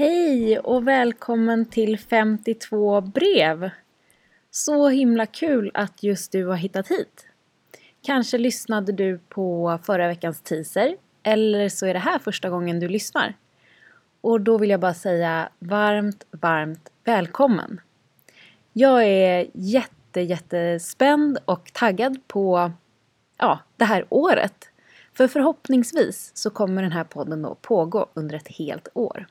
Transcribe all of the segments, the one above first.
Hej och välkommen till 52 brev! Så himla kul att just du har hittat hit. Kanske lyssnade du på förra veckans teaser eller så är det här första gången du lyssnar. Och då vill jag bara säga varmt, varmt välkommen! Jag är jätte, jättespänd och taggad på ja, det här året. För förhoppningsvis så kommer den här podden då pågå under ett helt år.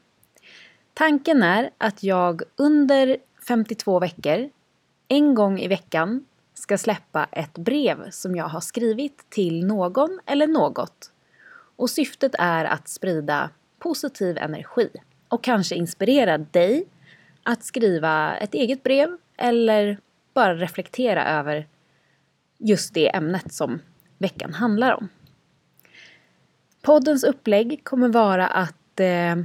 Tanken är att jag under 52 veckor, en gång i veckan, ska släppa ett brev som jag har skrivit till någon eller något. Och syftet är att sprida positiv energi och kanske inspirera dig att skriva ett eget brev eller bara reflektera över just det ämnet som veckan handlar om. Poddens upplägg kommer vara att eh,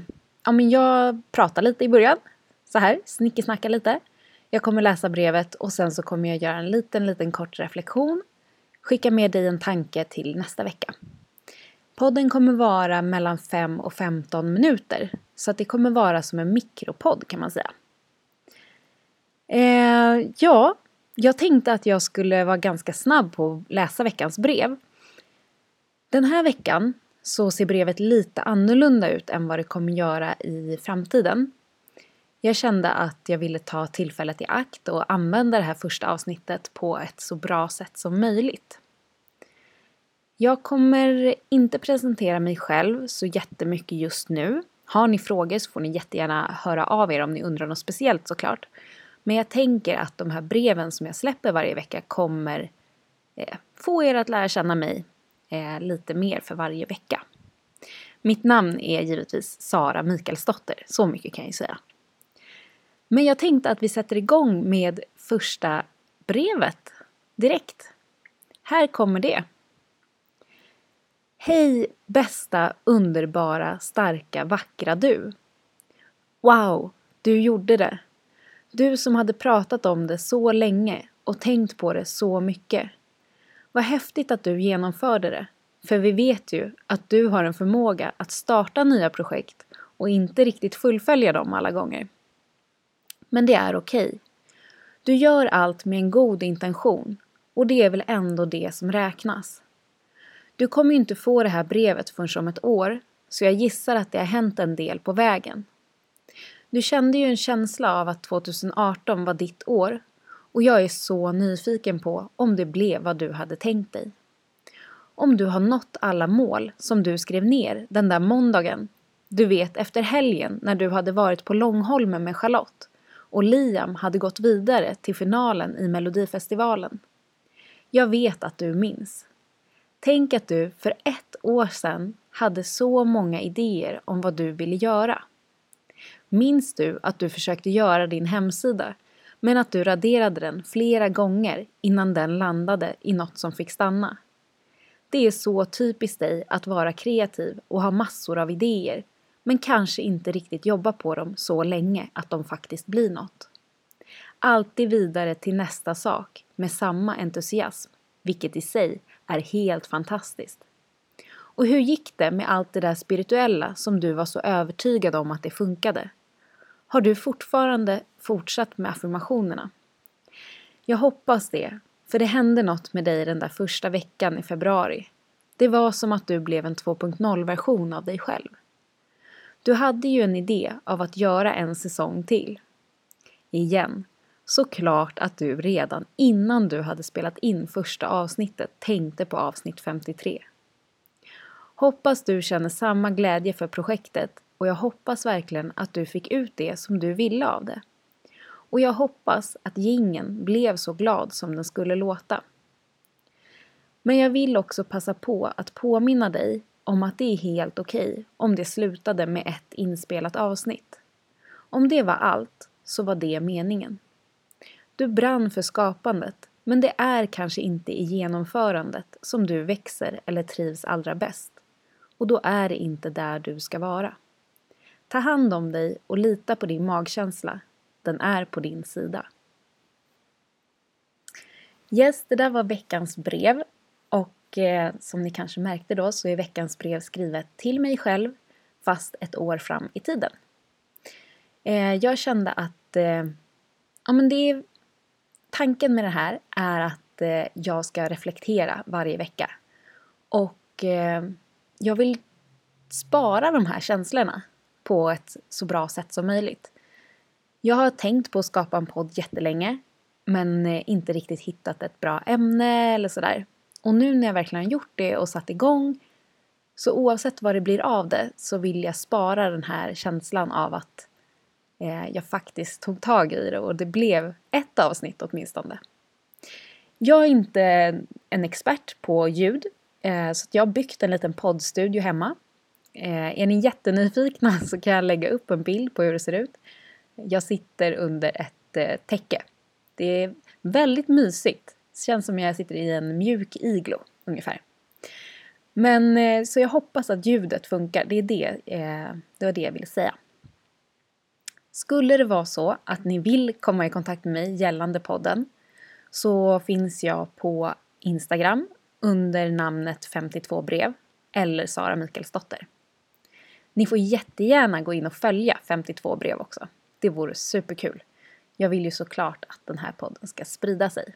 ja, men jag pratar lite i början, så här, snickesnacka lite. Jag kommer läsa brevet och sen så kommer jag göra en liten, liten kort reflektion. Skicka med dig en tanke till nästa vecka. Podden kommer vara mellan 5 och 15 minuter, så att det kommer vara som en mikropodd kan man säga. Eh, ja, jag tänkte att jag skulle vara ganska snabb på att läsa veckans brev. Den här veckan så ser brevet lite annorlunda ut än vad det kommer göra i framtiden. Jag kände att jag ville ta tillfället i akt och använda det här första avsnittet på ett så bra sätt som möjligt. Jag kommer inte presentera mig själv så jättemycket just nu. Har ni frågor så får ni jättegärna höra av er om ni undrar något speciellt såklart. Men jag tänker att de här breven som jag släpper varje vecka kommer eh, få er att lära känna mig eh, lite mer för varje vecka. Mitt namn är givetvis Sara Mikaelsdotter, så mycket kan jag ju säga. Men jag tänkte att vi sätter igång med första brevet direkt. Här kommer det. Hej bästa, underbara, starka, vackra du. Wow, du gjorde det. Du som hade pratat om det så länge och tänkt på det så mycket. Vad häftigt att du genomförde det. För vi vet ju att du har en förmåga att starta nya projekt och inte riktigt fullfölja dem alla gånger. Men det är okej. Okay. Du gör allt med en god intention och det är väl ändå det som räknas. Du kommer ju inte få det här brevet förrän om ett år så jag gissar att det har hänt en del på vägen. Du kände ju en känsla av att 2018 var ditt år och jag är så nyfiken på om det blev vad du hade tänkt dig. Om du har nått alla mål som du skrev ner den där måndagen, du vet efter helgen när du hade varit på Långholmen med Charlotte och Liam hade gått vidare till finalen i Melodifestivalen. Jag vet att du minns. Tänk att du för ett år sedan hade så många idéer om vad du ville göra. Minns du att du försökte göra din hemsida men att du raderade den flera gånger innan den landade i något som fick stanna? Det är så typiskt dig att vara kreativ och ha massor av idéer men kanske inte riktigt jobba på dem så länge att de faktiskt blir något. Alltid vidare till nästa sak med samma entusiasm, vilket i sig är helt fantastiskt. Och hur gick det med allt det där spirituella som du var så övertygad om att det funkade? Har du fortfarande fortsatt med affirmationerna? Jag hoppas det, för det hände något med dig den där första veckan i februari. Det var som att du blev en 2.0-version av dig själv. Du hade ju en idé av att göra en säsong till. Igen, såklart att du redan innan du hade spelat in första avsnittet tänkte på avsnitt 53. Hoppas du känner samma glädje för projektet och jag hoppas verkligen att du fick ut det som du ville av det. Och jag hoppas att gingen blev så glad som den skulle låta. Men jag vill också passa på att påminna dig om att det är helt okej okay om det slutade med ett inspelat avsnitt. Om det var allt så var det meningen. Du brann för skapandet men det är kanske inte i genomförandet som du växer eller trivs allra bäst. Och då är det inte där du ska vara. Ta hand om dig och lita på din magkänsla. Den är på din sida. Yes, det där var veckans brev. Och eh, som ni kanske märkte då så är veckans brev skrivet till mig själv fast ett år fram i tiden. Eh, jag kände att eh, ja, men det är, tanken med det här är att eh, jag ska reflektera varje vecka. Och eh, jag vill spara de här känslorna på ett så bra sätt som möjligt. Jag har tänkt på att skapa en podd jättelänge men eh, inte riktigt hittat ett bra ämne eller sådär. Och nu när jag verkligen har gjort det och satt igång så oavsett vad det blir av det så vill jag spara den här känslan av att eh, jag faktiskt tog tag i det och det blev ett avsnitt åtminstone. Jag är inte en expert på ljud eh, så jag har byggt en liten poddstudio hemma. Eh, är ni jättenyfikna så kan jag lägga upp en bild på hur det ser ut. Jag sitter under ett eh, täcke. Det är väldigt mysigt. Det känns som jag sitter i en mjuk iglo ungefär. Men eh, så jag hoppas att ljudet funkar. Det, är det, eh, det var det jag ville säga. Skulle det vara så att ni vill komma i kontakt med mig gällande podden så finns jag på Instagram under namnet 52 brev eller Sara Mikaelsdotter. Ni får jättegärna gå in och följa 52 brev också. Det vore superkul. Jag vill ju såklart att den här podden ska sprida sig.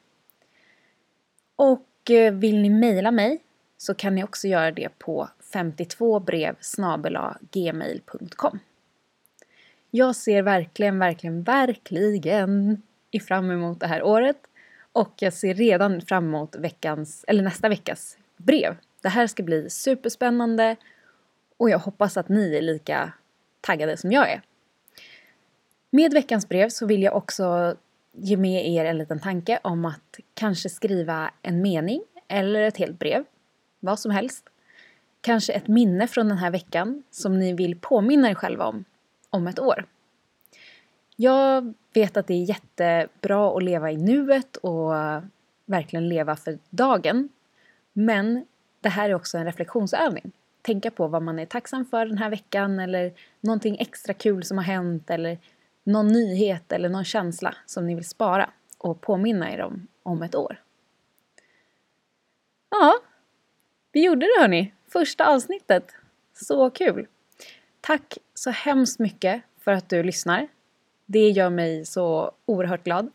Och eh, vill ni mejla mig så kan ni också göra det på 52brev gmail.com. Jag ser verkligen, verkligen, verkligen fram emot det här året och jag ser redan fram emot veckans, eller nästa veckas brev. Det här ska bli superspännande och jag hoppas att ni är lika taggade som jag är. Med veckans brev så vill jag också ge med er en liten tanke om att kanske skriva en mening eller ett helt brev. Vad som helst. Kanske ett minne från den här veckan som ni vill påminna er själva om om ett år. Jag vet att det är jättebra att leva i nuet och verkligen leva för dagen. Men det här är också en reflektionsövning. Tänka på vad man är tacksam för den här veckan eller någonting extra kul som har hänt eller någon nyhet eller någon känsla som ni vill spara och påminna er om om ett år. Ja, vi gjorde det hörni! Första avsnittet. Så kul! Tack så hemskt mycket för att du lyssnar. Det gör mig så oerhört glad.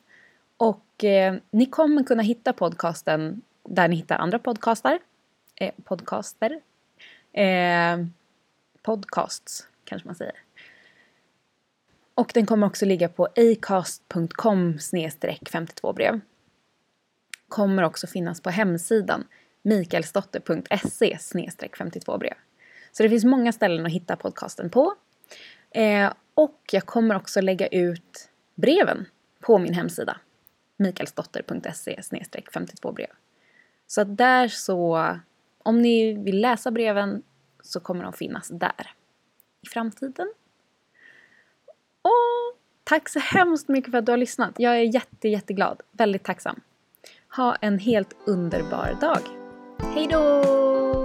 Och eh, ni kommer kunna hitta podcasten där ni hittar andra podcastar. Eh, podcaster. Eh, podcasts kanske man säger. Och den kommer också ligga på acast.com 52brev. Kommer också finnas på hemsidan mikaelsdotter.se 52brev. Så det finns många ställen att hitta podcasten på. Eh, och jag kommer också lägga ut breven på min hemsida mikaelsdotter.se 52brev. Så att där så, om ni vill läsa breven så kommer de finnas där i framtiden. Och tack så hemskt mycket för att du har lyssnat. Jag är jätte, jätteglad. Väldigt tacksam. Ha en helt underbar dag. Hej då!